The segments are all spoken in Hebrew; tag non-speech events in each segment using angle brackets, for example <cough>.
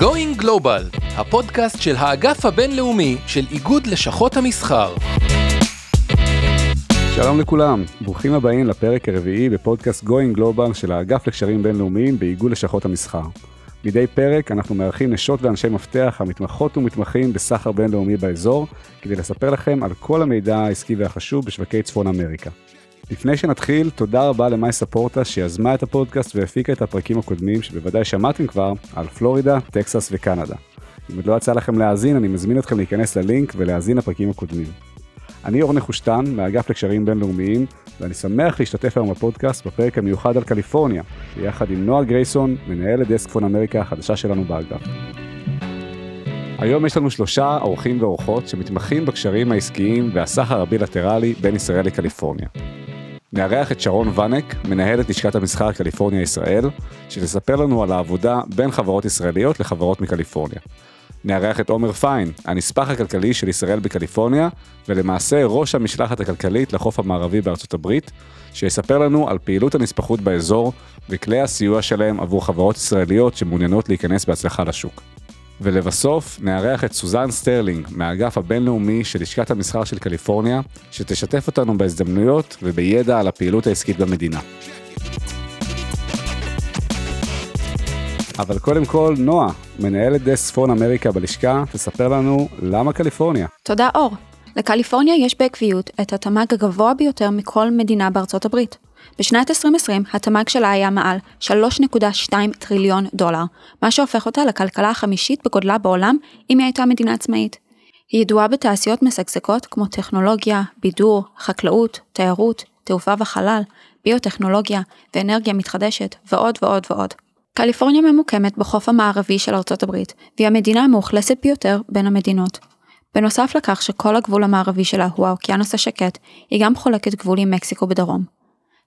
Going Global, הפודקאסט של האגף הבינלאומי של איגוד לשכות המסחר. שלום לכולם, ברוכים הבאים לפרק הרביעי בפודקאסט Going Global של האגף לקשרים בינלאומיים באיגוד לשכות המסחר. מדי פרק אנחנו מארחים נשות ואנשי מפתח המתמחות ומתמחים בסחר בינלאומי באזור, כדי לספר לכם על כל המידע העסקי והחשוב בשווקי צפון אמריקה. לפני שנתחיל, תודה רבה למאי ספורטה שיזמה את הפודקאסט והפיקה את הפרקים הקודמים שבוודאי שמעתם כבר על פלורידה, טקסס וקנדה. אם עוד לא יצא לכם להאזין, אני מזמין אתכם להיכנס ללינק ולהאזין לפרקים הקודמים. אני אור נחושתן, מהאגף לקשרים בינלאומיים, ואני שמח להשתתף היום בפודקאסט בפרק המיוחד על קליפורניה, ביחד עם נועה גרייסון, מנהלת דסק צפון אמריקה החדשה שלנו באגף. היום יש לנו שלושה אורחים ואורחות שמתמחים בקשרים העסקיים והסחר הבילטרלי בין ישראל לקליפורניה. נארח את שרון ואנק, מנהלת לשכת המסחר קליפורניה ישראל, שתספר לנו על העבודה בין חברות ישראליות לחברות מקליפורניה. נארח את עומר פיין, הנספח הכלכלי של ישראל בקליפורניה, ולמעשה ראש המשלחת הכלכלית לחוף המערבי בארצות הברית, שיספר לנו על פעילות הנספחות באזור וכלי הסיוע שלהם עבור חברות ישראליות שמעוניינות להיכנס בהצלחה לשוק. ולבסוף, נארח את סוזן סטרלינג מהאגף הבינלאומי של לשכת המסחר של קליפורניה, שתשתף אותנו בהזדמנויות ובידע על הפעילות העסקית במדינה. אבל קודם כל, נועה, מנהלת דסק צפון אמריקה בלשכה, תספר לנו למה קליפורניה. תודה אור. לקליפורניה יש בעקביות את התמ"ג הגבוה ביותר מכל מדינה בארצות הברית. בשנת 2020 התמ"ג שלה היה מעל 3.2 טריליון דולר, מה שהופך אותה לכלכלה החמישית בגודלה בעולם אם היא הייתה מדינה עצמאית. היא ידועה בתעשיות משגשגות כמו טכנולוגיה, בידור, חקלאות, תיירות, תעופה וחלל, ביוטכנולוגיה ואנרגיה מתחדשת ועוד ועוד ועוד. קליפורניה ממוקמת בחוף המערבי של ארצות הברית, והיא המדינה המאוכלסת ביותר בין המדינות. בנוסף לכך שכל הגבול המערבי שלה הוא האוקיינוס השקט, היא גם חולקת גבול עם מקסיקו בדרום.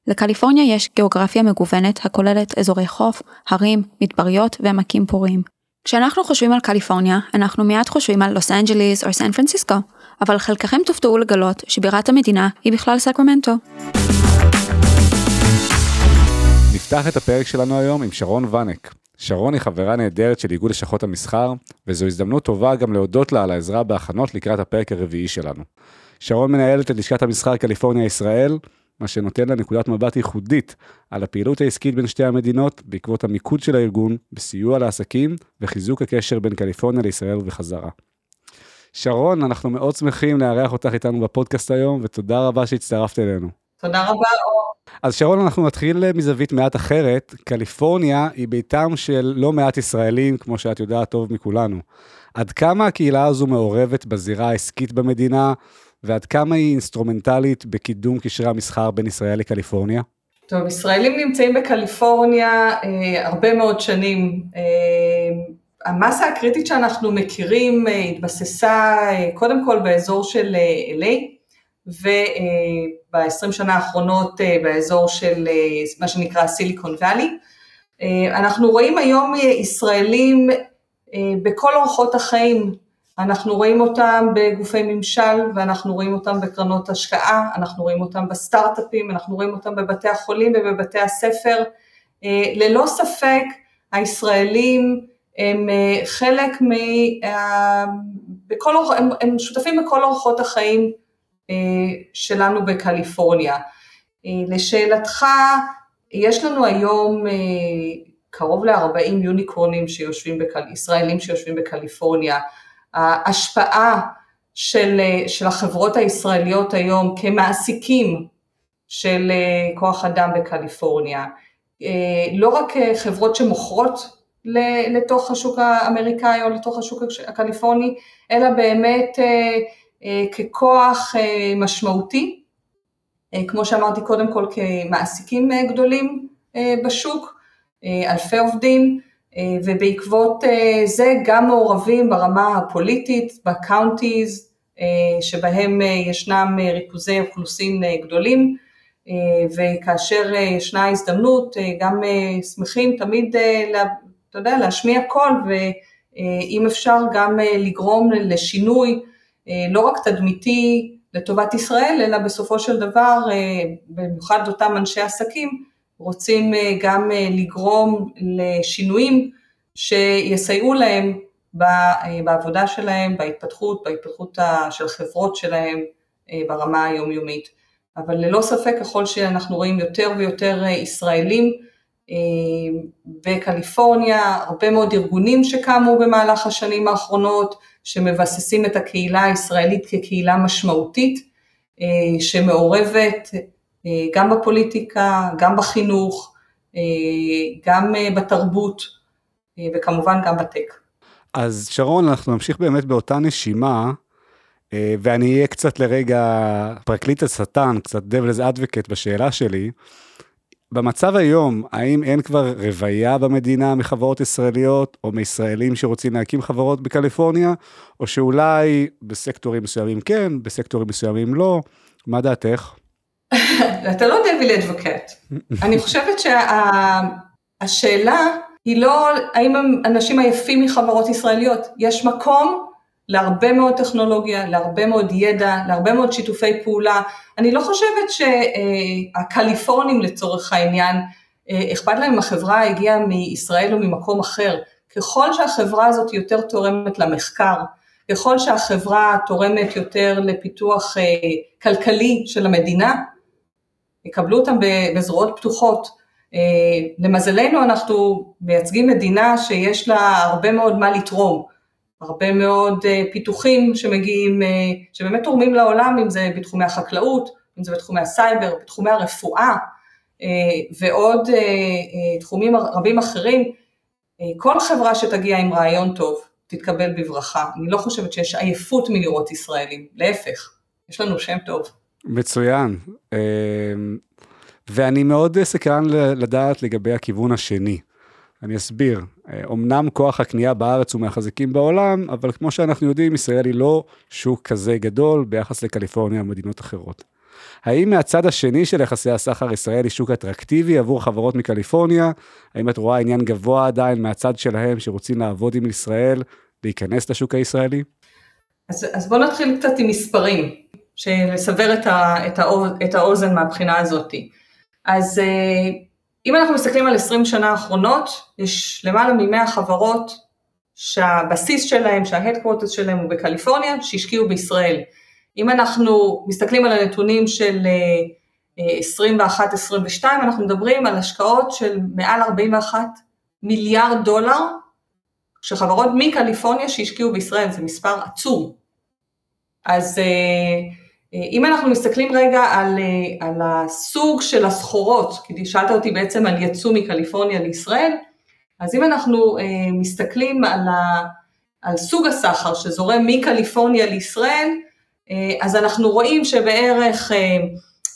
לקליפורניה יש גיאוגרפיה מגוונת הכוללת אזורי חוף, הרים, מדבריות ועמקים פוריים. כשאנחנו חושבים על קליפורניה, אנחנו מיד חושבים על לוס אנג'ליס או סן פרנסיסקו, אבל חלקכם תופתעו לגלות שבירת המדינה היא בכלל סקרמנטו. נפתח את הפרק שלנו היום עם שרון ואנק. שרון היא חברה נהדרת של איגוד לשכות המסחר, וזו הזדמנות טובה גם להודות לה על העזרה בהכנות לקראת הפרק הרביעי שלנו. שרון מנהלת את לשכת המסחר קליפורניה ישראל, מה שנותן לה נקודת מבט ייחודית על הפעילות העסקית בין שתי המדינות, בעקבות המיקוד של הארגון בסיוע לעסקים וחיזוק הקשר בין קליפורניה לישראל ובחזרה. שרון, אנחנו מאוד שמחים לארח אותך איתנו בפודקאסט היום, ותודה רבה שהצטרפת אלינו. תודה רבה, אור. אז שרון, אנחנו נתחיל מזווית מעט אחרת. קליפורניה היא ביתם של לא מעט ישראלים, כמו שאת יודעת טוב מכולנו. עד כמה הקהילה הזו מעורבת בזירה העסקית במדינה, ועד כמה היא אינסטרומנטלית בקידום קשרי המסחר בין ישראל לקליפורניה? טוב, ישראלים נמצאים בקליפורניה אה, הרבה מאוד שנים. אה, המסה הקריטית שאנחנו מכירים אה, התבססה אה, קודם כל באזור של אה, LA, וב-20 שנה האחרונות אה, באזור של אה, מה שנקרא סיליקון וואלי. אה, אנחנו רואים היום ישראלים בכל אורחות החיים, אנחנו רואים אותם בגופי ממשל ואנחנו רואים אותם בקרנות השקעה, אנחנו רואים אותם בסטארט-אפים, אנחנו רואים אותם בבתי החולים ובבתי הספר. ללא ספק הישראלים הם חלק מ... בכל, הם, הם שותפים בכל אורחות החיים שלנו בקליפורניה. לשאלתך, יש לנו היום קרוב ל-40 יוניקורנים שיושבים, בקל... ישראלים שיושבים בקליפורניה. ההשפעה של, של החברות הישראליות היום כמעסיקים של כוח אדם בקליפורניה, לא רק חברות שמוכרות לתוך השוק האמריקאי או לתוך השוק הקליפורני, אלא באמת ככוח משמעותי, כמו שאמרתי קודם כל כמעסיקים גדולים בשוק, אלפי עובדים, ובעקבות זה גם מעורבים ברמה הפוליטית, ב counties, שבהם ישנם ריכוזי אוכלוסין גדולים, וכאשר ישנה הזדמנות גם שמחים תמיד, אתה יודע, להשמיע קול, ואם אפשר גם לגרום לשינוי לא רק תדמיתי לטובת ישראל, אלא בסופו של דבר, במיוחד אותם אנשי עסקים, רוצים גם לגרום לשינויים שיסייעו להם בעבודה שלהם, בהתפתחות, בהתפתחות של החברות שלהם ברמה היומיומית. אבל ללא ספק ככל שאנחנו רואים יותר ויותר ישראלים בקליפורניה, הרבה מאוד ארגונים שקמו במהלך השנים האחרונות, שמבססים את הקהילה הישראלית כקהילה משמעותית, שמעורבת גם בפוליטיקה, גם בחינוך, גם בתרבות וכמובן גם בטק. אז שרון, אנחנו נמשיך באמת באותה נשימה, ואני אהיה קצת לרגע פרקליט השטן, קצת devil's advocate בשאלה שלי. במצב היום, האם אין כבר רוויה במדינה מחברות ישראליות, או מישראלים שרוצים להקים חברות בקליפורניה, או שאולי בסקטורים מסוימים כן, בסקטורים מסוימים לא? מה דעתך? <laughs> אתה לא דביל אדבוקט. <laughs> אני חושבת שהשאלה היא לא האם הם אנשים עייפים מחברות ישראליות, יש מקום להרבה מאוד טכנולוגיה, להרבה מאוד ידע, להרבה מאוד שיתופי פעולה. אני לא חושבת שהקליפורנים לצורך העניין, אכפת להם אם החברה הגיעה מישראל או ממקום אחר. ככל שהחברה הזאת יותר תורמת למחקר, ככל שהחברה תורמת יותר לפיתוח כלכלי של המדינה, יקבלו אותם בזרועות פתוחות. למזלנו אנחנו מייצגים מדינה שיש לה הרבה מאוד מה לתרום. הרבה מאוד פיתוחים שמגיעים, שבאמת תורמים לעולם, אם זה בתחומי החקלאות, אם זה בתחומי הסייבר, בתחומי הרפואה ועוד תחומים רבים אחרים, כל חברה שתגיע עם רעיון טוב תתקבל בברכה. אני לא חושבת שיש עייפות מלראות ישראלים, להפך, יש לנו שם טוב. מצוין. ואני מאוד סקרן לדעת לגבי הכיוון השני. אני אסביר, אמנם כוח הקנייה בארץ הוא מהחזקים בעולם, אבל כמו שאנחנו יודעים, ישראל היא לא שוק כזה גדול ביחס לקליפורניה ומדינות אחרות. האם מהצד השני של יחסי הסחר ישראל היא שוק אטרקטיבי עבור חברות מקליפורניה? האם את רואה עניין גבוה עדיין מהצד שלהם שרוצים לעבוד עם ישראל, להיכנס לשוק הישראלי? אז, אז בואו נתחיל קצת עם מספרים, לסבר את, את, את האוזן מהבחינה הזאת. אז אם אנחנו מסתכלים על 20 שנה האחרונות, יש למעלה מ-100 חברות שהבסיס שלהם, שההדקוורטס שלהם הוא בקליפורניה, שהשקיעו בישראל. אם אנחנו מסתכלים על הנתונים של 21-22, אנחנו מדברים על השקעות של מעל 41 מיליארד דולר של חברות מקליפורניה שהשקיעו בישראל, זה מספר עצום. אז אם אנחנו מסתכלים רגע על, על הסוג של הסחורות, כי שאלת אותי בעצם על יצוא מקליפורניה לישראל, אז אם אנחנו מסתכלים על, ה, על סוג הסחר שזורם מקליפורניה לישראל, אז אנחנו רואים שבערך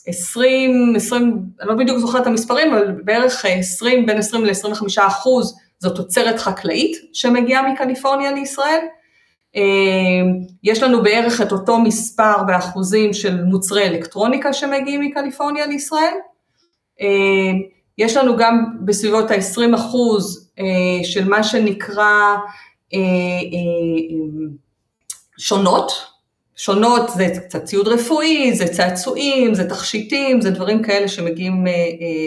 20, 20, אני לא בדיוק זוכרת את המספרים, אבל בערך 20, בין 20 ל-25 אחוז זו תוצרת חקלאית שמגיעה מקליפורניה לישראל, יש לנו בערך את אותו מספר באחוזים של מוצרי אלקטרוניקה שמגיעים מקליפורניה לישראל, יש לנו גם בסביבות ה-20 אחוז של מה שנקרא שונות, שונות זה קצת ציוד רפואי, זה צעצועים, זה תכשיטים, זה דברים כאלה שמגיעים,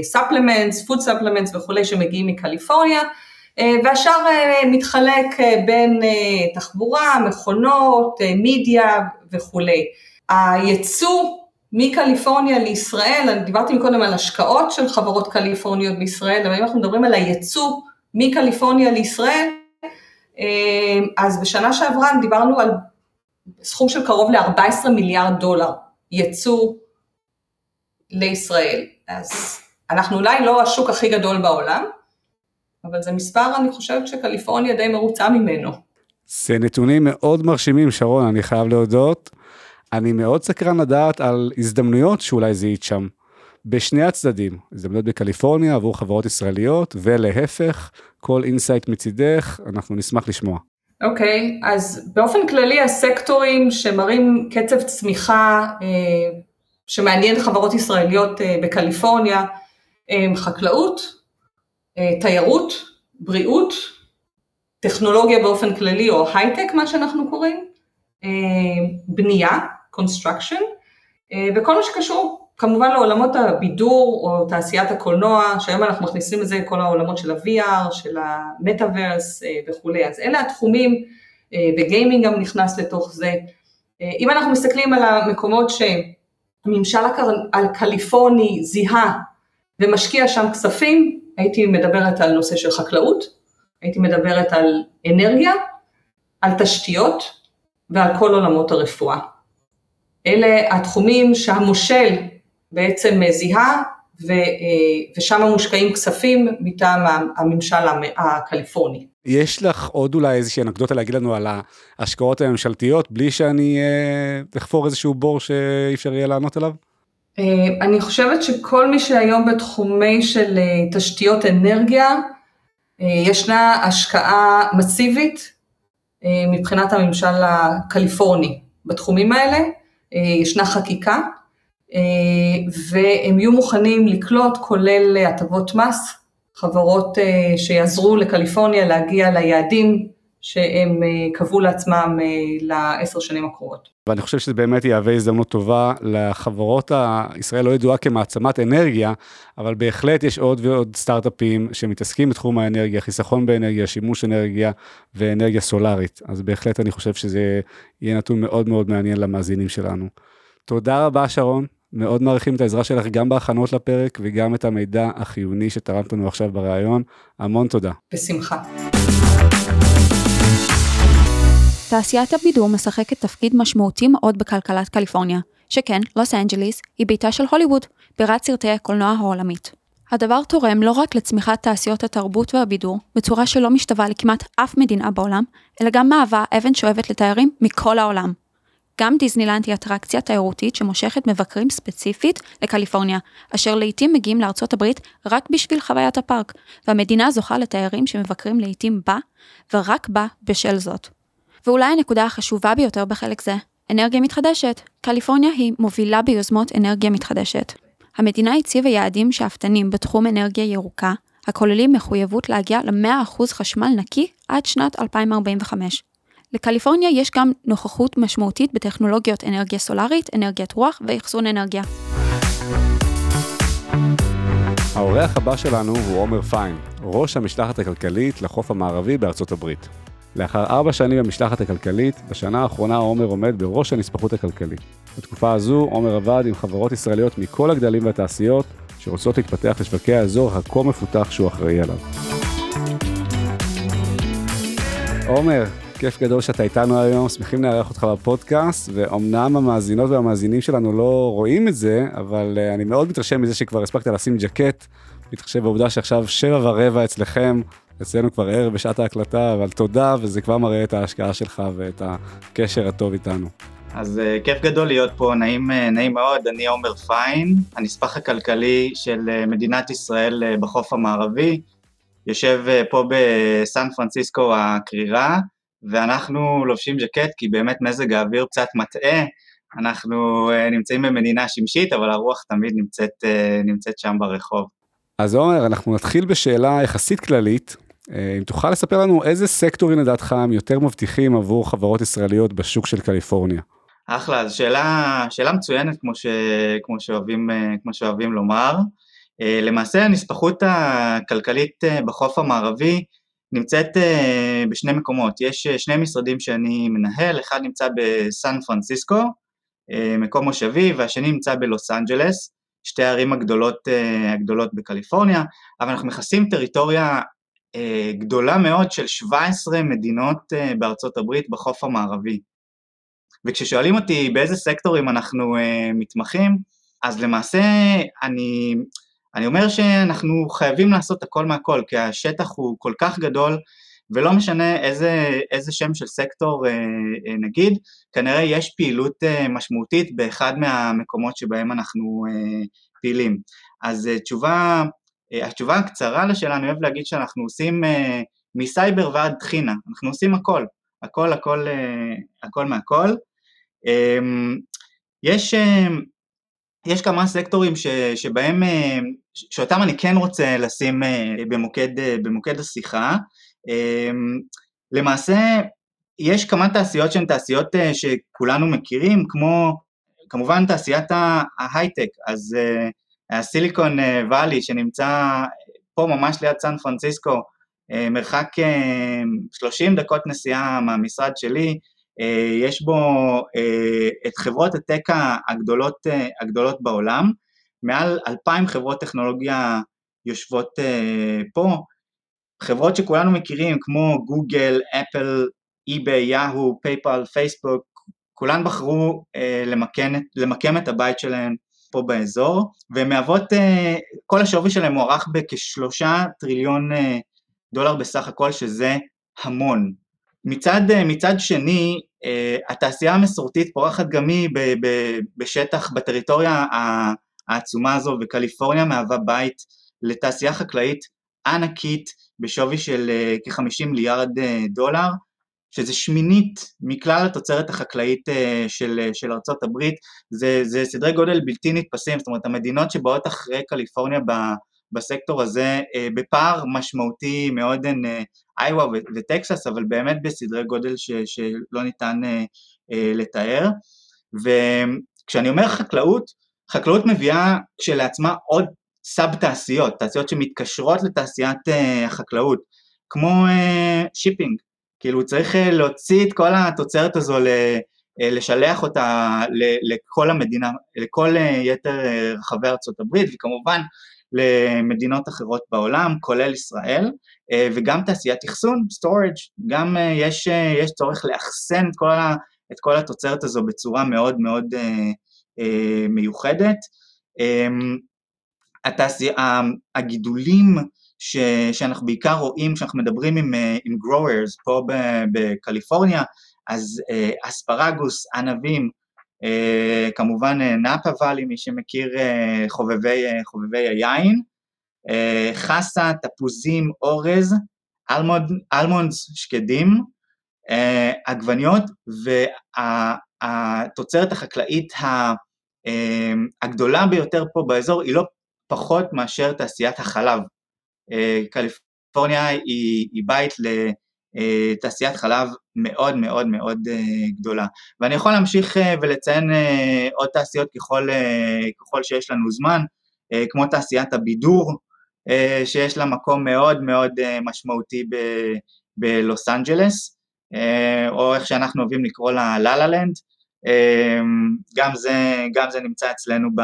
supplements, food supplements וכולי שמגיעים מקליפורניה, והשאר מתחלק בין תחבורה, מכונות, מידיה וכולי. הייצוא מקליפורניה לישראל, אני דיברתי קודם על השקעות של חברות קליפורניות בישראל, אבל אם אנחנו מדברים על הייצוא מקליפורניה לישראל, אז בשנה שעברה דיברנו על סכום של קרוב ל-14 מיליארד דולר יצוא לישראל. אז אנחנו אולי לא השוק הכי גדול בעולם, אבל זה מספר, אני חושבת שקליפורניה די מרוצה ממנו. זה נתונים מאוד מרשימים, שרון, אני חייב להודות. אני מאוד סקרן לדעת על הזדמנויות שאולי זיהית שם. בשני הצדדים, הזדמנויות בקליפורניה עבור חברות ישראליות, ולהפך, כל insight מצידך, אנחנו נשמח לשמוע. אוקיי, אוקיי, אז באופן כללי הסקטורים שמראים קצב צמיחה אה, שמעניין חברות ישראליות אה, בקליפורניה הם חקלאות, תיירות, בריאות, טכנולוגיה באופן כללי או הייטק מה שאנחנו קוראים, אה, בנייה, construction, אה, וכל מה שקשור כמובן לעולמות הבידור או תעשיית הקולנוע, שהיום אנחנו מכניסים את זה כל העולמות של ה-VR, של המטאוורס וכולי, אז אלה התחומים, וגיימינג גם נכנס לתוך זה. אם אנחנו מסתכלים על המקומות שהממשל הקליפורני זיהה ומשקיע שם כספים, הייתי מדברת על נושא של חקלאות, הייתי מדברת על אנרגיה, על תשתיות ועל כל עולמות הרפואה. אלה התחומים שהמושל בעצם זיהה ו, ושם מושקעים כספים מטעם הממשל הקליפורני. יש לך עוד אולי איזושהי אנקדוטה להגיד לנו על ההשקעות הממשלתיות בלי שאני אחפור איזשהו בור שאי אפשר יהיה לענות עליו? אני חושבת שכל מי שהיום בתחומי של תשתיות אנרגיה, ישנה השקעה מסיבית מבחינת הממשל הקליפורני בתחומים האלה, ישנה חקיקה והם יהיו מוכנים לקלוט כולל הטבות מס, חברות שיעזרו לקליפורניה להגיע ליעדים שהם קבעו לעצמם לעשר שנים הקרובות. ואני חושב שזה באמת יהווה הזדמנות טובה לחברות, ישראל לא ידועה כמעצמת אנרגיה, אבל בהחלט יש עוד ועוד סטארט-אפים שמתעסקים בתחום האנרגיה, חיסכון באנרגיה, שימוש אנרגיה ואנרגיה סולארית. אז בהחלט אני חושב שזה יהיה נתון מאוד מאוד מעניין למאזינים שלנו. תודה רבה שרון, מאוד מעריכים את העזרה שלך גם בהכנות לפרק וגם את המידע החיוני שתרמת לנו עכשיו בריאיון. המון תודה. בשמחה. תעשיית הבידור משחקת תפקיד משמעותי מאוד בכלכלת קליפורניה, שכן לוס אנג'ליס היא ביתה של הוליווד, בירת סרטי הקולנוע העולמית. הדבר תורם לא רק לצמיחת תעשיות התרבות והבידור, בצורה שלא משתווה לכמעט אף מדינה בעולם, אלא גם מהווה אבן שואבת לתיירים מכל העולם. גם דיסנילנד היא אטרקציה תיירותית שמושכת מבקרים ספציפית לקליפורניה, אשר לעיתים מגיעים לארצות הברית רק בשביל חוויית הפארק, והמדינה זוכה לתיירים שמבקרים לעיתים בה, ורק בה בשל זאת. ואולי הנקודה החשובה ביותר בחלק זה, אנרגיה מתחדשת. קליפורניה היא מובילה ביוזמות אנרגיה מתחדשת. המדינה הציבה יעדים שאפתנים בתחום אנרגיה ירוקה, הכוללים מחויבות להגיע ל-100% חשמל נקי עד שנת 2045. לקליפורניה יש גם נוכחות משמעותית בטכנולוגיות אנרגיה סולארית, אנרגיית רוח ואחסון אנרגיה. האורח הבא שלנו הוא עומר פיין, ראש המשלחת הכלכלית לחוף המערבי בארצות הברית. לאחר ארבע שנים במשלחת הכלכלית, בשנה האחרונה עומר עומד בראש הנספחות הכלכלית. בתקופה הזו עומר עבד עם חברות ישראליות מכל הגדלים והתעשיות, שרוצות להתפתח לשווקי האזור הכה מפותח שהוא אחראי עליו. עומר, כיף גדול שאתה איתנו היום, שמחים לארח אותך בפודקאסט, ואומנם המאזינות והמאזינים שלנו לא רואים את זה, אבל uh, אני מאוד מתרשם מזה שכבר הספקת לשים ג'קט, מתחשב בעובדה שעכשיו שבע ורבע אצלכם, אצלנו כבר ערב בשעת ההקלטה, אבל תודה, וזה כבר מראה את ההשקעה שלך ואת הקשר הטוב איתנו. אז uh, כיף גדול להיות פה, נעים, uh, נעים מאוד, אני עומר פיין, הנספח הכלכלי של uh, מדינת ישראל uh, בחוף המערבי, יושב uh, פה בסן פרנסיסקו הקרירה, ואנחנו לובשים ג'קט כי באמת מזג האוויר קצת מטעה, אנחנו uh, נמצאים במדינה שמשית, אבל הרוח תמיד נמצאת, uh, נמצאת שם ברחוב. אז עומר, אנחנו נתחיל בשאלה יחסית כללית, אם תוכל לספר לנו איזה סקטורים לדעתך הם יותר מבטיחים עבור חברות ישראליות בשוק של קליפורניה. אחלה, אז שאלה, שאלה מצוינת כמו, ש, כמו, שאוהבים, כמו שאוהבים לומר. למעשה הנספחות הכלכלית בחוף המערבי נמצאת בשני מקומות, יש שני משרדים שאני מנהל, אחד נמצא בסן פרנסיסקו, מקום מושבי, והשני נמצא בלוס אנג'לס, שתי הערים הגדולות, הגדולות בקליפורניה, אבל אנחנו מכסים טריטוריה גדולה מאוד של 17 מדינות בארצות הברית בחוף המערבי. וכששואלים אותי באיזה סקטורים אנחנו מתמחים, אז למעשה אני, אני אומר שאנחנו חייבים לעשות הכל מהכל, כי השטח הוא כל כך גדול, ולא משנה איזה, איזה שם של סקטור נגיד, כנראה יש פעילות משמעותית באחד מהמקומות שבהם אנחנו פעילים. אז תשובה התשובה הקצרה לשאלה, אני אוהב להגיד שאנחנו עושים uh, מסייבר ועד טחינה, אנחנו עושים הכל, הכל הכל uh, הכל מהכל. Um, יש, יש כמה סקטורים ש, שבהם, שאותם אני כן רוצה לשים במוקד, במוקד השיחה. Um, למעשה יש כמה תעשיות שהן תעשיות שכולנו מכירים, כמו כמובן תעשיית ההייטק, אז הסיליקון Valley שנמצא פה ממש ליד סן פרנסיסקו, מרחק 30 דקות נסיעה מהמשרד שלי, יש בו את חברות ה tech הגדולות, הגדולות בעולם, מעל 2,000 חברות טכנולוגיה יושבות פה, חברות שכולנו מכירים כמו גוגל, אפל, אי-ביי, יאהו, פייפל, פייסבוק, כולן בחרו אה, למקם, למקם את הבית שלהן פה באזור, והן מהוות, אה, כל השווי שלהן מוערך בכשלושה טריליון אה, דולר בסך הכל, שזה המון. מצד, אה, מצד שני, התעשייה המסורתית פורחת גם היא בשטח, בטריטוריה העצומה הזו, וקליפורניה מהווה בית לתעשייה חקלאית ענקית בשווי של אה, כ-50 מיליארד דולר, שזה שמינית מכלל התוצרת החקלאית אה, של, של ארצות הברית, זה, זה סדרי גודל בלתי נתפסים, זאת אומרת המדינות שבאות אחרי קליפורניה ב, בסקטור הזה בפער משמעותי מאוד הן איווה וטקסס, אבל באמת בסדרי גודל ש, שלא ניתן לתאר, וכשאני אומר חקלאות, חקלאות מביאה כשלעצמה עוד sub תעשיות, תעשיות שמתקשרות לתעשיית החקלאות, כמו shipping, כאילו צריך אה, להוציא את כל התוצרת הזו, אה, לשלח אותה לכל המדינה, לכל uh, יתר רחבי הברית, וכמובן למדינות אחרות בעולם, כולל ישראל, וגם תעשיית אחסון, storage, גם יש, יש צורך לאחסן את כל, ה, את כל התוצרת הזו בצורה מאוד מאוד מיוחדת. Um, התעשייה, הגידולים ש, שאנחנו בעיקר רואים כשאנחנו מדברים עם, אה, עם growers פה בקליפורניה, אז uh, אספרגוס, ענבים, uh, כמובן נאפה ואלי, מי שמכיר חובבי, חובבי היין, חסה, תפוזים, אורז, אלמונד, אלמונדס שקדים, עגבניות, והתוצרת החקלאית הגדולה ביותר פה באזור היא לא פחות מאשר תעשיית החלב. אה, קליפורניה היא, היא בית לתעשיית חלב מאוד מאוד מאוד אה, גדולה. ואני יכול להמשיך אה, ולציין עוד תעשיות ככל, ככל שיש לנו זמן, כמו תעשיית הבידור, שיש לה מקום מאוד מאוד משמעותי בלוס אנג'לס, או איך שאנחנו אוהבים לקרוא לה לה לה לנד, גם גם זה נמצא אצלנו ב...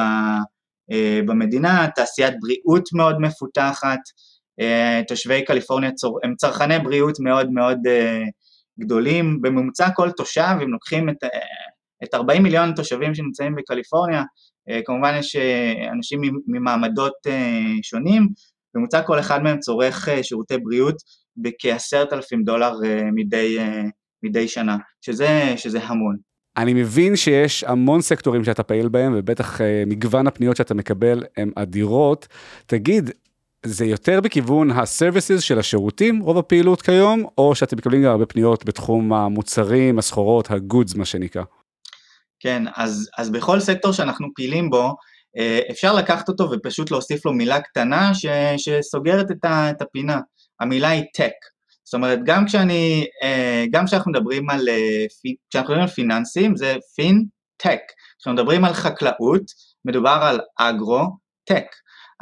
אה, במדינה, תעשיית בריאות מאוד מפותחת, אה, תושבי קליפורניה הם צרכני בריאות מאוד מאוד אה, גדולים, בממוצע כל תושב, אם לוקחים את, את 40 מיליון התושבים שנמצאים בקליפורניה, כמובן יש אנשים ממעמדות שונים, בממוצע כל אחד מהם צורך שירותי בריאות בכ-10,000 דולר מדי, מדי שנה, שזה, שזה המון. אני מבין שיש המון סקטורים שאתה פעיל בהם, ובטח מגוון הפניות שאתה מקבל הן אדירות. תגיד, זה יותר בכיוון ה-services של השירותים, רוב הפעילות כיום, או שאתם מקבלים גם הרבה פניות בתחום המוצרים, הסחורות, ה-goods, מה שנקרא? כן, אז, אז בכל סקטור שאנחנו פעילים בו, אה, אפשר לקחת אותו ופשוט להוסיף לו מילה קטנה ש, שסוגרת את, ה, את הפינה. המילה היא tech. זאת אומרת, גם כשאני, אה, גם כשאנחנו מדברים על, אה, כשאנחנו מדברים על פיננסים, זה פין-טק. כשאנחנו מדברים על חקלאות, מדובר על אגרו-טק.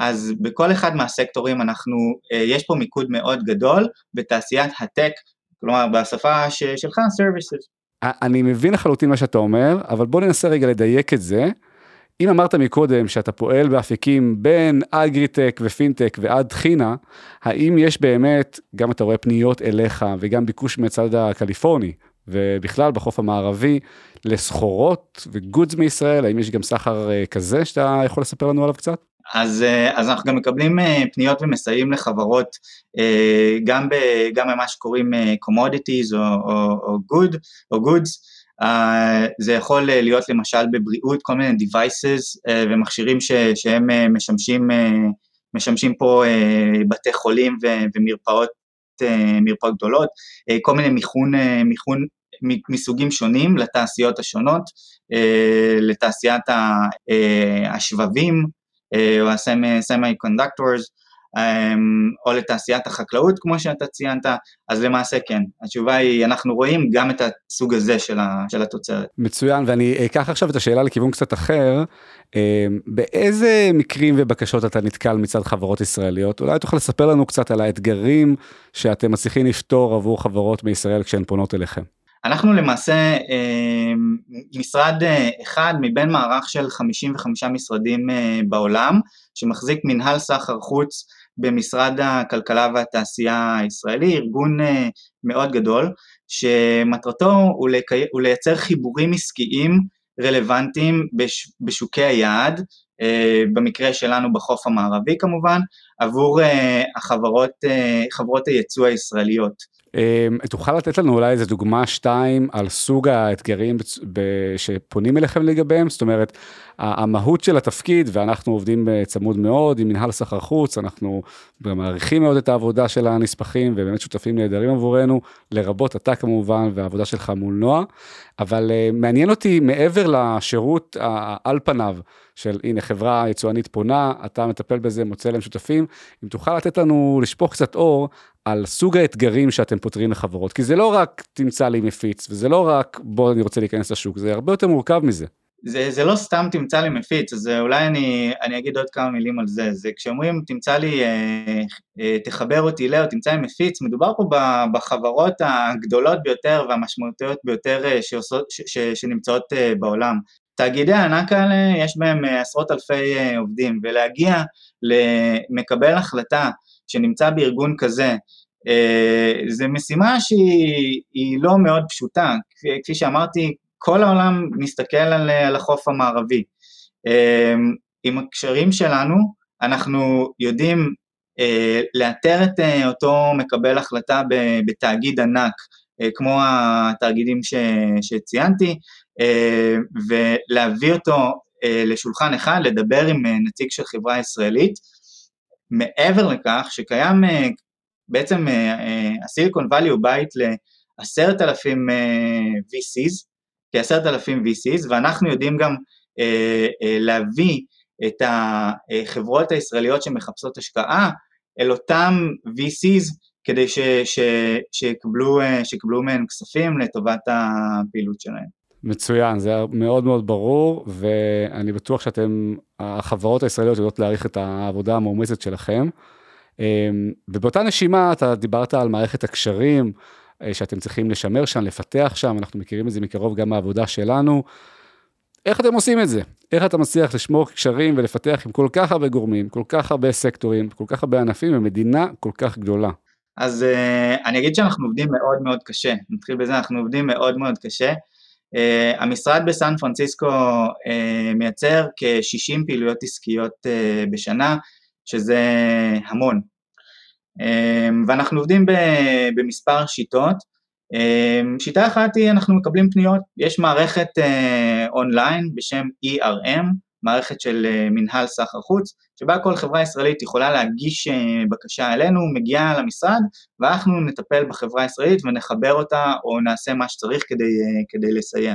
אז בכל אחד מהסקטורים אנחנו, אה, יש פה מיקוד מאוד גדול בתעשיית הטק, כלומר בשפה שלך, services. אני מבין לחלוטין מה שאתה אומר, אבל בוא ננסה רגע לדייק את זה. אם אמרת מקודם שאתה פועל באפיקים בין אגריטק ופינטק ועד חינה, האם יש באמת, גם אתה רואה פניות אליך וגם ביקוש מהצד הקליפורני, ובכלל בחוף המערבי, לסחורות וגודס מישראל, האם יש גם סחר אה, כזה שאתה יכול לספר לנו עליו קצת? אז, אה, אז אנחנו גם מקבלים אה, פניות ומסייעים לחברות גם, ב, גם במה שקוראים commodities או, או, או, good, או goods, זה יכול להיות למשל בבריאות, כל מיני devices ומכשירים ש, שהם משמשים, משמשים פה בתי חולים ו, ומרפאות מרפאות גדולות, כל מיני מיכון, מיכון מסוגים שונים לתעשיות השונות, לתעשיית השבבים או ה-semi-conductors, או לתעשיית החקלאות כמו שאתה ציינת, אז למעשה כן, התשובה היא, אנחנו רואים גם את הסוג הזה של, ה, של התוצרת. מצוין, ואני אקח עכשיו את השאלה לכיוון קצת אחר, באיזה מקרים ובקשות אתה נתקל מצד חברות ישראליות? אולי תוכל לספר לנו קצת על האתגרים שאתם מצליחים לפתור עבור חברות בישראל כשהן פונות אליכם. אנחנו למעשה אה, משרד אה, אחד מבין מערך של 55 משרדים אה, בעולם, שמחזיק מנהל סחר חוץ במשרד הכלכלה והתעשייה הישראלי, ארגון מאוד גדול, שמטרתו הוא, לייצר חיבורים עסקיים רלוונטיים בש... בשוקי היעד, במקרה שלנו בחוף המערבי כמובן, עבור החברות, חברות הייצוא הישראליות. אמ, תוכל לתת לנו אולי איזה דוגמה שתיים על סוג האתגרים שפונים אליכם לגביהם? זאת אומרת, המהות של התפקיד, ואנחנו עובדים צמוד מאוד עם מנהל סחר חוץ, אנחנו גם מעריכים מאוד את העבודה של הנספחים, ובאמת שותפים נהדרים עבורנו, לרבות אתה כמובן, והעבודה שלך מול נועה, אבל uh, מעניין אותי מעבר לשירות על פניו, של הנה חברה יצואנית פונה, אתה מטפל בזה, מוצא להם שותפים, אם תוכל לתת לנו לשפוך קצת אור על סוג האתגרים שאתם פותרים לחברות, כי זה לא רק תמצא לי מפיץ, וזה לא רק בוא אני רוצה להיכנס לשוק, זה הרבה יותר מורכב מזה. זה, זה לא סתם תמצא לי מפיץ, אז אולי אני, אני אגיד עוד כמה מילים על זה. זה כשאומרים תמצא לי, אה, אה, תחבר אותי ל, או תמצא לי מפיץ, מדובר פה בחברות הגדולות ביותר והמשמעותיות ביותר אה, שעושות, ש, ש, שנמצאות אה, בעולם. תאגידי הענק האלה, יש בהם אה, עשרות אלפי אה, עובדים, ולהגיע למקבל החלטה שנמצא בארגון כזה, אה, זה משימה שהיא לא מאוד פשוטה, כפי שאמרתי, כל העולם מסתכל על, על החוף המערבי. אה, עם הקשרים שלנו, אנחנו יודעים אה, לאתר את אותו מקבל החלטה בתאגיד ענק, כמו התאגידים ש, שציינתי, ולהביא אותו לשולחן אחד, לדבר עם נציג של חברה ישראלית, מעבר לכך שקיים אה, בעצם אה, אה, הסיליקון וואלי הוא בית לעשרת אלפים VCs, כעשרת אלפים VCs, ואנחנו יודעים גם להביא את החברות הישראליות שמחפשות השקעה אל אותם VCs כדי ש, ש, שיקבלו, שיקבלו מהם כספים לטובת הפעילות שלהם. מצוין, זה מאוד מאוד ברור, ואני בטוח שאתם, החברות הישראליות יודעות להעריך את העבודה המאומצת שלכם. אמ, ובאותה נשימה אתה דיברת על מערכת הקשרים אה, שאתם צריכים לשמר שם, לפתח שם, אנחנו מכירים את זה מקרוב גם מהעבודה שלנו. איך אתם עושים את זה? איך אתה מצליח לשמור קשרים ולפתח עם כל כך הרבה גורמים, כל כך הרבה סקטורים, כל כך הרבה ענפים במדינה כל כך גדולה? אז uh, אני אגיד שאנחנו עובדים מאוד מאוד קשה, נתחיל בזה, אנחנו עובדים מאוד מאוד קשה. Uh, המשרד בסן פרנסיסקו uh, מייצר כ-60 פעילויות עסקיות uh, בשנה, שזה המון. ואנחנו עובדים במספר שיטות. שיטה אחת היא אנחנו מקבלים פניות, יש מערכת אונליין בשם ERM, מערכת של uh, מנהל סחר חוץ, שבה כל חברה ישראלית יכולה להגיש uh, בקשה אלינו, מגיעה למשרד, ואנחנו נטפל בחברה הישראלית ונחבר אותה או נעשה מה שצריך כדי, uh, כדי לסייע.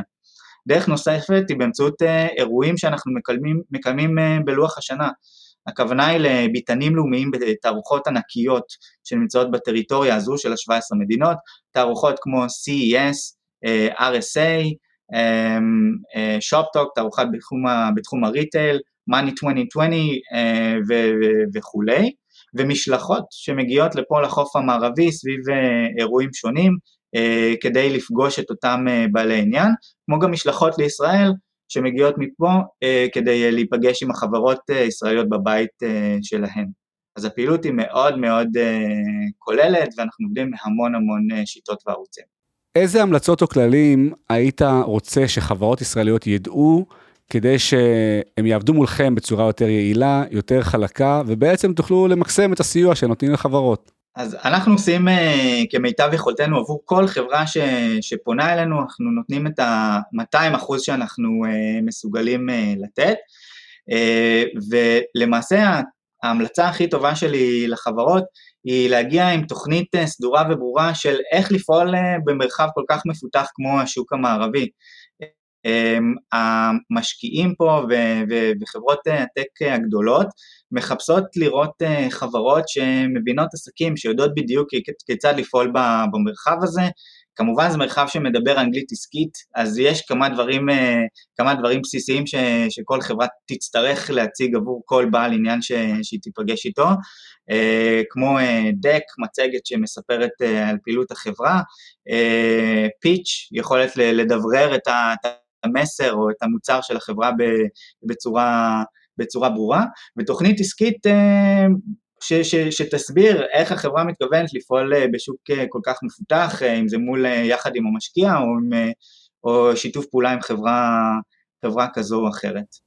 דרך נוספת היא באמצעות אירועים שאנחנו מקיימים uh, בלוח השנה. הכוונה היא לביתנים לאומיים בתערוכות ענקיות שנמצאות בטריטוריה הזו של ה-17 מדינות, תערוכות כמו CES, RSA, שופטוק, תערוכה בתחום, בתחום הריטייל, Money 2020 אה, וכולי, ומשלחות שמגיעות לפה לחוף המערבי סביב אה, אירועים שונים אה, כדי לפגוש את אותם בעלי עניין, כמו גם משלחות לישראל שמגיעות מפה כדי להיפגש עם החברות הישראליות בבית שלהן. אז הפעילות היא מאוד מאוד כוללת ואנחנו עובדים בהמון המון שיטות וערוצים. איזה המלצות או כללים היית רוצה שחברות ישראליות ידעו כדי שהם יעבדו מולכם בצורה יותר יעילה, יותר חלקה, ובעצם תוכלו למקסם את הסיוע שנותנים לחברות? אז אנחנו עושים uh, כמיטב יכולתנו עבור כל חברה ש, שפונה אלינו, אנחנו נותנים את ה-200 אחוז שאנחנו uh, מסוגלים uh, לתת, ולמעשה ההמלצה הכי טובה שלי לחברות היא להגיע עם תוכנית אה, סדורה וברורה של איך לפעול אה, במרחב כל כך מפותח כמו השוק המערבי. המשקיעים פה וחברות הטק הגדולות מחפשות לראות חברות שמבינות עסקים, שיודעות בדיוק כיצד לפעול במרחב הזה, כמובן זה מרחב שמדבר אנגלית עסקית, אז יש כמה דברים, כמה דברים בסיסיים ש, שכל חברה תצטרך להציג עבור כל בעל עניין ש, שהיא תיפגש איתו, כמו דק, מצגת שמספרת על פעילות החברה, פיץ', יכולת לדברר את המסר או את המוצר של החברה בצורה, בצורה ברורה, ותוכנית עסקית ש, ש, שתסביר איך החברה מתכוונת לפעול אה, בשוק אה, כל כך מפותח, אה, אם זה מול, יחד עם המשקיע או, עם, או שיתוף פעולה עם חברה, חברה כזו או אחרת.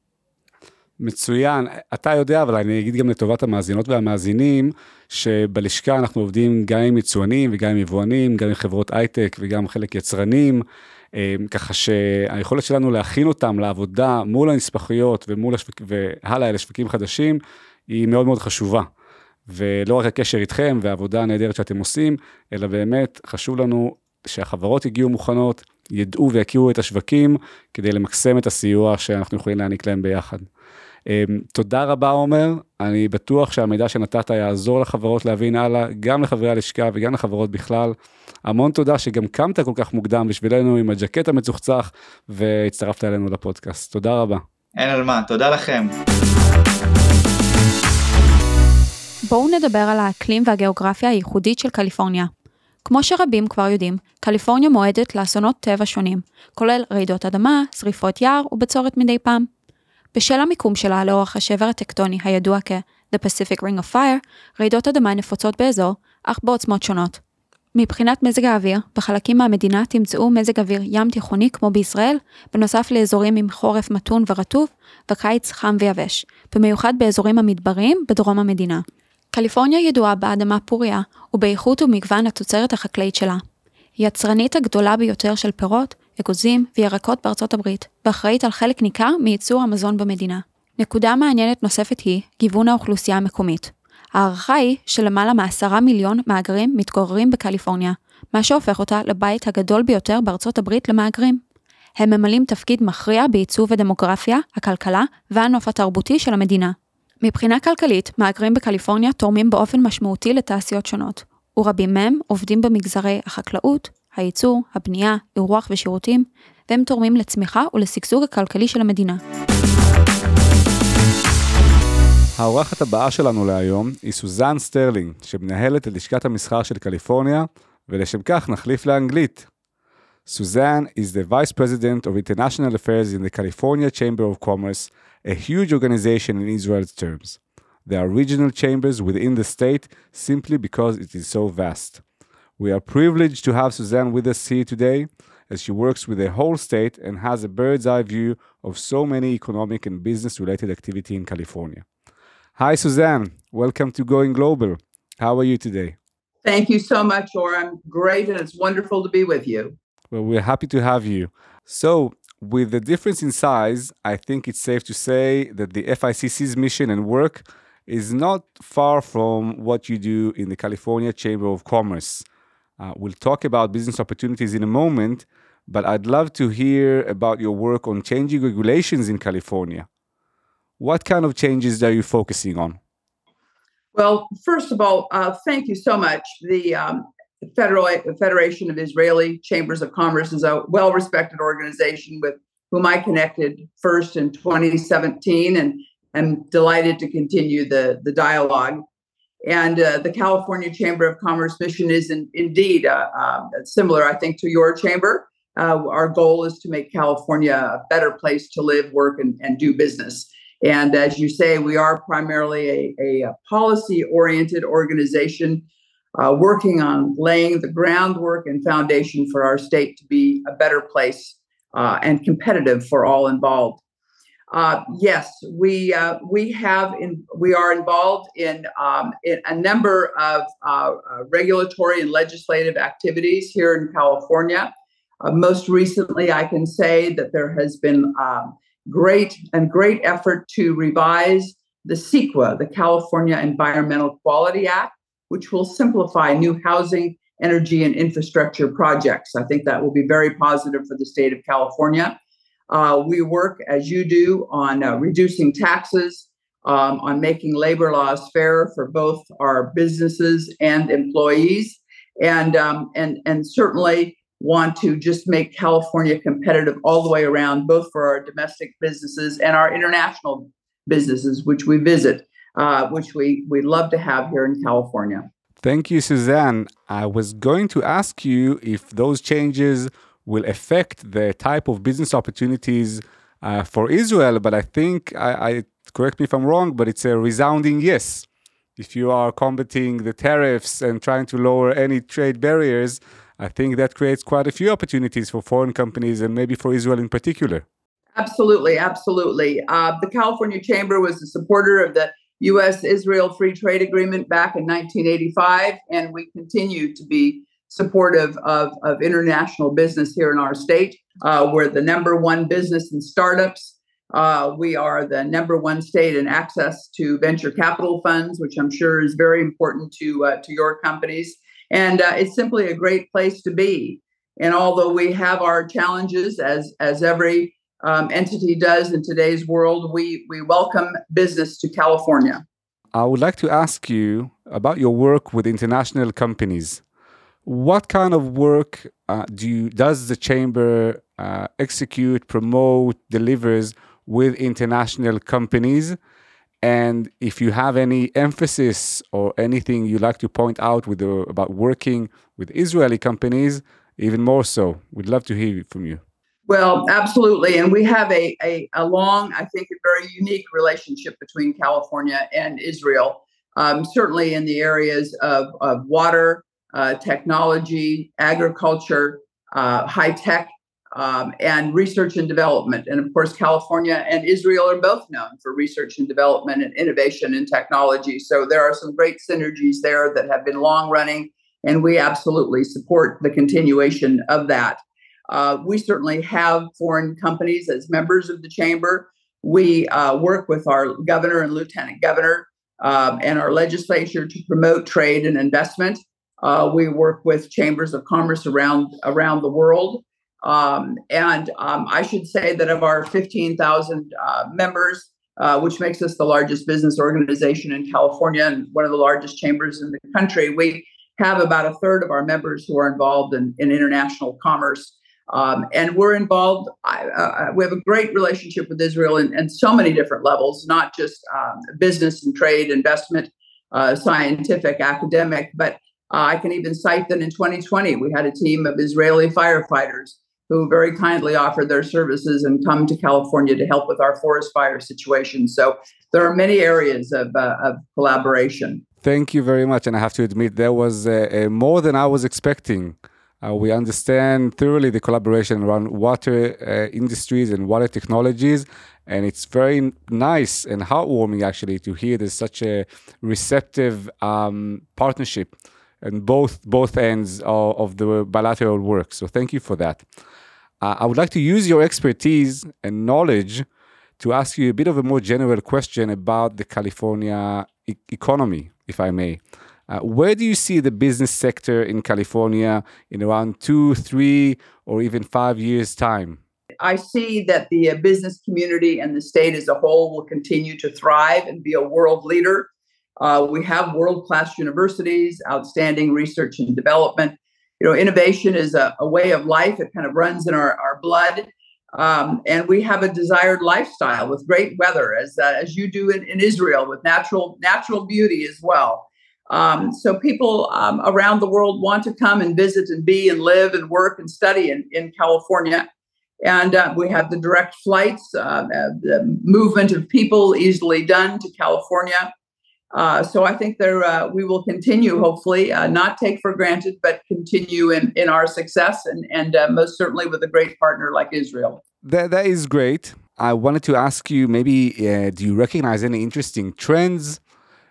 מצוין, אתה יודע, אבל אני אגיד גם לטובת המאזינות והמאזינים, שבלשכה אנחנו עובדים גם עם יצואנים וגם עם יבואנים, גם עם חברות הייטק וגם חלק יצרנים, ככה שהיכולת שלנו להכין אותם לעבודה מול הנספחויות ומול השוק, והלאה לשווקים חדשים, היא מאוד מאוד חשובה. ולא רק הקשר איתכם והעבודה הנהדרת שאתם עושים, אלא באמת חשוב לנו שהחברות יגיעו מוכנות, ידעו ויכירו את השווקים, כדי למקסם את הסיוע שאנחנו יכולים להעניק להם ביחד. אמ, תודה רבה עומר, אני בטוח שהמידע שנתת יעזור לחברות להבין הלאה, גם לחברי הלשכה וגם לחברות בכלל. המון תודה שגם קמת כל כך מוקדם בשבילנו עם הג'קט המצוחצח והצטרפת אלינו לפודקאסט. תודה רבה. אין על מה, תודה לכם. בואו נדבר על האקלים והגיאוגרפיה הייחודית של קליפורניה. כמו שרבים כבר יודעים, קליפורניה מועדת לאסונות טבע שונים, כולל רעידות אדמה, שריפות יער ובצורת מדי פעם. בשל המיקום שלה לאורך השבר הטקטוני הידוע כ-The Pacific Ring of Fire, רעידות אדמה נפוצות באזור, אך בעוצמות שונות. מבחינת מזג האוויר, בחלקים מהמדינה תמצאו מזג אוויר ים תיכוני כמו בישראל, בנוסף לאזורים עם חורף מתון ורטוב, וקיץ חם ויבש, במיוחד באזורים המדבריים בדרום המדינה. קליפורניה ידועה באדמה פוריה ובאיכות ומגוון התוצרת החקלאית שלה. היא יצרנית הגדולה ביותר של פירות, אגוזים וירקות בארצות הברית, ואחראית על חלק ניכר מייצור המזון במדינה. נקודה מעניינת נוספת היא גיוון האוכלוסייה המקומית. ההערכה היא שלמעלה מעשרה מיליון מהגרים מתגוררים בקליפורניה, מה שהופך אותה לבית הגדול ביותר בארצות הברית למהגרים. הם ממלאים תפקיד מכריע בעיצוב הדמוגרפיה, הכלכלה והנוף התרבותי של המדינה. מבחינה כלכלית, מהגרים בקליפורניה תורמים באופן משמעותי לתעשיות שונות, ורבים מהם עובדים במגזרי החקלאות, הייצור, הבנייה, אירוח ושירותים, והם תורמים לצמיחה ולשגשוג הכלכלי של המדינה. האורחת הבאה שלנו להיום היא סוזן סטרלינג, שמנהלת את לשכת המסחר של קליפורניה, ולשם כך נחליף לאנגלית. Susan is the Vice President of International Affairs in the California Chamber of Commerce a huge organization in Israel's terms. There are regional chambers within the state simply because it is so vast. We are privileged to have Suzanne with us here today as she works with the whole state and has a bird's eye view of so many economic and business related activity in California. Hi, Suzanne. Welcome to Going Global. How are you today? Thank you so much, Or. I'm great, and it's wonderful to be with you. Well, we're happy to have you. So, with the difference in size, I think it's safe to say that the FICC's mission and work is not far from what you do in the California Chamber of Commerce. Uh, we'll talk about business opportunities in a moment, but I'd love to hear about your work on changing regulations in California. What kind of changes are you focusing on? Well, first of all, uh, thank you so much. The um, the Federal Federation of Israeli Chambers of Commerce is a well-respected organization with whom I connected first in 2017, and I'm delighted to continue the the dialogue. And uh, the California Chamber of Commerce mission is in, indeed uh, uh, similar, I think, to your chamber. Uh, our goal is to make California a better place to live, work, and, and do business. And as you say, we are primarily a, a policy oriented organization uh, working on laying the groundwork and foundation for our state to be a better place uh, and competitive for all involved. Uh, yes, we uh, we have in, we are involved in, um, in a number of uh, uh, regulatory and legislative activities here in California. most recently, I can say that there has been um, great and great effort to revise the CEQA, the California Environmental Quality Act, which will simplify new housing, energy, and infrastructure projects. I think that will be very positive for the state of California. Uh, we work, as you do, on uh, reducing taxes, um, on making labor laws fair for both our businesses and employees, and um, and and certainly want to just make California competitive all the way around, both for our domestic businesses and our international businesses, which we visit, uh, which we we love to have here in California. Thank you, Suzanne. I was going to ask you if those changes will affect the type of business opportunities uh, for Israel, but I think I, I correct me if I'm wrong, but it's a resounding yes. If you are combating the tariffs and trying to lower any trade barriers, I think that creates quite a few opportunities for foreign companies and maybe for Israel in particular. Absolutely, absolutely. Uh, the California Chamber was a supporter of the U.S. Israel Free Trade Agreement back in 1985, and we continue to be supportive of, of international business here in our state. Uh, we're the number one business in startups. Uh, we are the number one state in access to venture capital funds, which I'm sure is very important to uh, to your companies. And uh, it's simply a great place to be. And although we have our challenges, as as every um, entity does in today's world, we we welcome business to California. I would like to ask you about your work with international companies. What kind of work uh, do you, does the chamber uh, execute, promote, delivers with international companies? And if you have any emphasis or anything you'd like to point out with the, about working with Israeli companies, even more so, we'd love to hear from you. Well, absolutely. And we have a, a, a long, I think, a very unique relationship between California and Israel, um, certainly in the areas of, of water, uh, technology, agriculture, uh, high tech, um, and research and development. And of course, California and Israel are both known for research and development and innovation and technology. So there are some great synergies there that have been long running, and we absolutely support the continuation of that. Uh, we certainly have foreign companies as members of the chamber. We uh, work with our governor and lieutenant governor um, and our legislature to promote trade and investment. Uh, we work with chambers of commerce around around the world. Um, and um, I should say that of our 15,000 uh, members, uh, which makes us the largest business organization in California and one of the largest chambers in the country, we have about a third of our members who are involved in, in international commerce. Um, and we're involved, uh, uh, we have a great relationship with Israel in, in so many different levels, not just um, business and trade, investment, uh, scientific, academic, but uh, I can even cite that in 2020, we had a team of Israeli firefighters who very kindly offered their services and come to California to help with our forest fire situation. So there are many areas of, uh, of collaboration. Thank you very much. And I have to admit, there was uh, more than I was expecting. Uh, we understand thoroughly the collaboration around water uh, industries and water technologies. And it's very nice and heartwarming, actually, to hear there's such a receptive um, partnership and both both ends of, of, the bilateral work. So thank you for that. Uh, I would like to use your expertise and knowledge to ask you a bit of a more general question about the California e- economy, if I may. Uh, where do you see the business sector in California in around two, three, or even five years' time? I see that the uh, business community and the state as a whole will continue to thrive and be a world leader. Uh, we have world class universities, outstanding research and development, you know, innovation is a, a way of life. It kind of runs in our, our blood. Um, and we have a desired lifestyle with great weather, as uh, as you do in, in, Israel, with natural natural beauty as well. Um, so people um, around the world want to come and visit and be and live and work and study in, in California. And uh, we have the direct flights, uh, the movement of people easily done to California. Uh, so I think there uh, we will continue, hopefully, uh, not take for granted, but continue in, in our success, and and uh, most certainly with a great partner like Israel. That that is great. I wanted to ask you, maybe, uh, do you recognize any interesting trends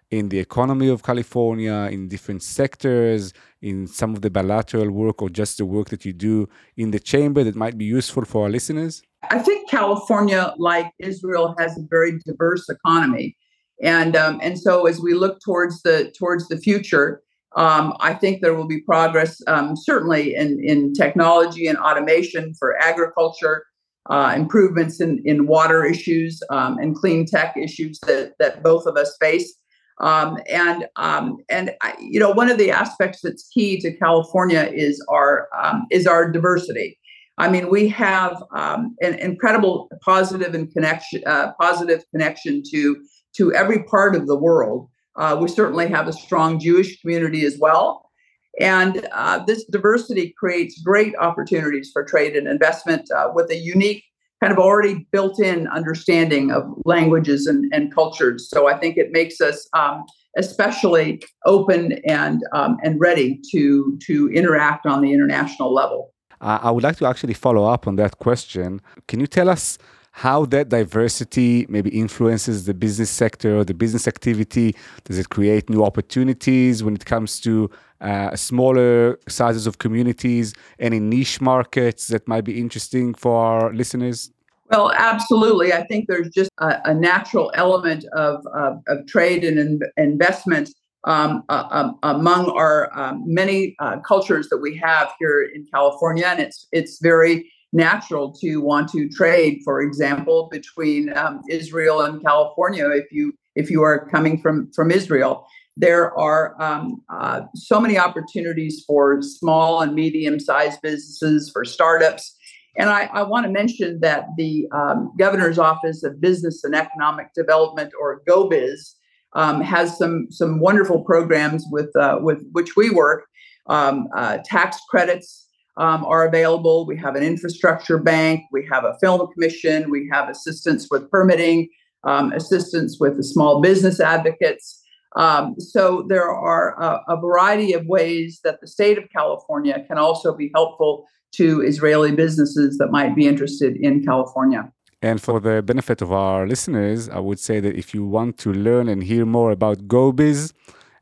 in the economy of California, in different sectors, in some of the bilateral work, or just the work that you do in the chamber that might be useful for our listeners? I think California, like Israel, has a very diverse economy and um, and so as we look towards the towards the future, um, I think there will be progress um, certainly in in technology and automation for agriculture. uh, improvements in, in water issues um, and clean tech issues that, that both of us face. Um, and um, and I, you know one of the aspects that's key to California is our um, is our diversity. I mean, we have um, an incredible positive and connection uh, positive connection to to every part of the world. Uh, we certainly have a strong Jewish community as well, and uh, this diversity creates great opportunities for trade and investment uh, with a unique kind of already built in understanding of languages and, and cultures. So I think it makes us um, especially open and um, and ready to to interact on the international level. I would like to actually follow up on that question. Can you tell us how that diversity maybe influences the business sector or the business activity? Does it create new opportunities when it comes to uh, smaller sizes of communities? Any niche markets that might be interesting for our listeners? Well, absolutely. I think there's just a, a natural element of, of, of trade and in, investment um, uh, um, among our um, many uh, cultures that we have here in California, and it's it's very natural to want to trade, for example, between um, Israel and California. If you if you are coming from from Israel, there are um, uh, so many opportunities for small and medium sized businesses, for startups. And I, I want to mention that the um, Governor's Office of Business and Economic Development, or GoBiz, um, has some some wonderful programs with uh, with which we work. Um, uh, tax credits um, are available. We have an infrastructure bank. We have a film commission. We have assistance with permitting, um, assistance with the small business advocates. Um, so there are a, a, variety of ways that the state of California can also be helpful to Israeli businesses that might be interested in California. And for the benefit of our listeners, I would say that if you want to learn and hear more about GoBiz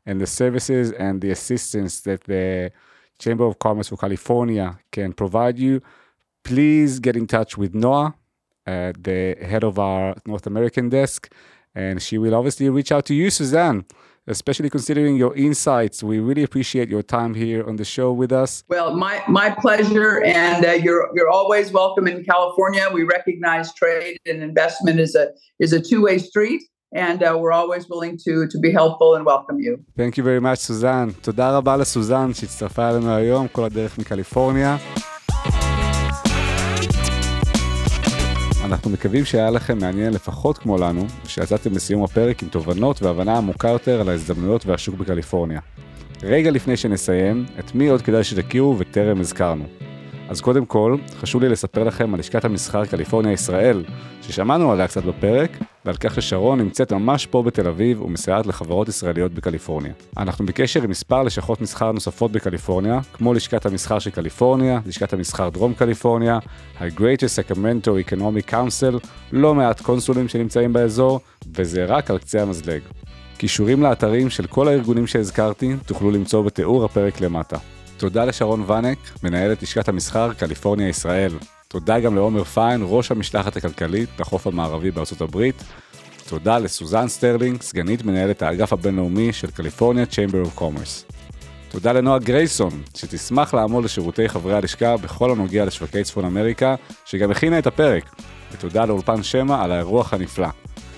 and the services and the assistance that the Chamber of Commerce for California can provide you, please get in touch with Noah, uh, the head of our North American desk, and she will obviously reach out to you, Suzanne especially considering your insights. We really appreciate your time here on the show with us. Well, my my pleasure, and uh, you're you're always welcome in California. We recognize trade and investment is a is a two way street. And uh, we're always willing to, to be helpful and welcome you. Thank you very much, סוזן. תודה רבה לסוזן שהצטרפה אלינו היום, כל הדרך מקליפורניה. אנחנו מקווים שהיה לכם מעניין לפחות כמו לנו, שיצאתם לסיום הפרק עם תובנות והבנה עמוקה יותר על ההזדמנויות והשוק בקליפורניה. רגע לפני שנסיים, את מי עוד כדאי שתכירו וטרם הזכרנו. אז קודם כל, חשוב לי לספר לכם על לשכת המסחר קליפורניה ישראל, ששמענו עליה קצת בפרק, ועל כך ששרון נמצאת ממש פה בתל אביב ומסייעת לחברות ישראליות בקליפורניה. אנחנו בקשר עם מספר לשכות מסחר נוספות בקליפורניה, כמו לשכת המסחר של קליפורניה, לשכת המסחר דרום קליפורניה, ה-Greater Sacramento Economic Council, לא מעט קונסולים שנמצאים באזור, וזה רק על קצה המזלג. קישורים לאתרים של כל הארגונים שהזכרתי תוכלו למצוא בתיאור הפרק למטה. תודה לשרון ואנק, מנהלת לשכת המסחר קליפורניה ישראל. תודה גם לעומר פיין, ראש המשלחת הכלכלית לחוף המערבי בארצות הברית. תודה לסוזן סטרלינג, סגנית מנהלת האגף הבינלאומי של קליפורניה Chamber of Commerce. תודה לנועה גרייסון, שתשמח לעמוד לשירותי חברי הלשכה בכל הנוגע לשווקי צפון אמריקה, שגם הכינה את הפרק. ותודה לאולפן שמע על האירוח הנפלא.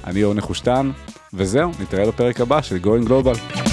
אני אור נחושתן, וזהו, נתראה בפרק הבא של Going Global.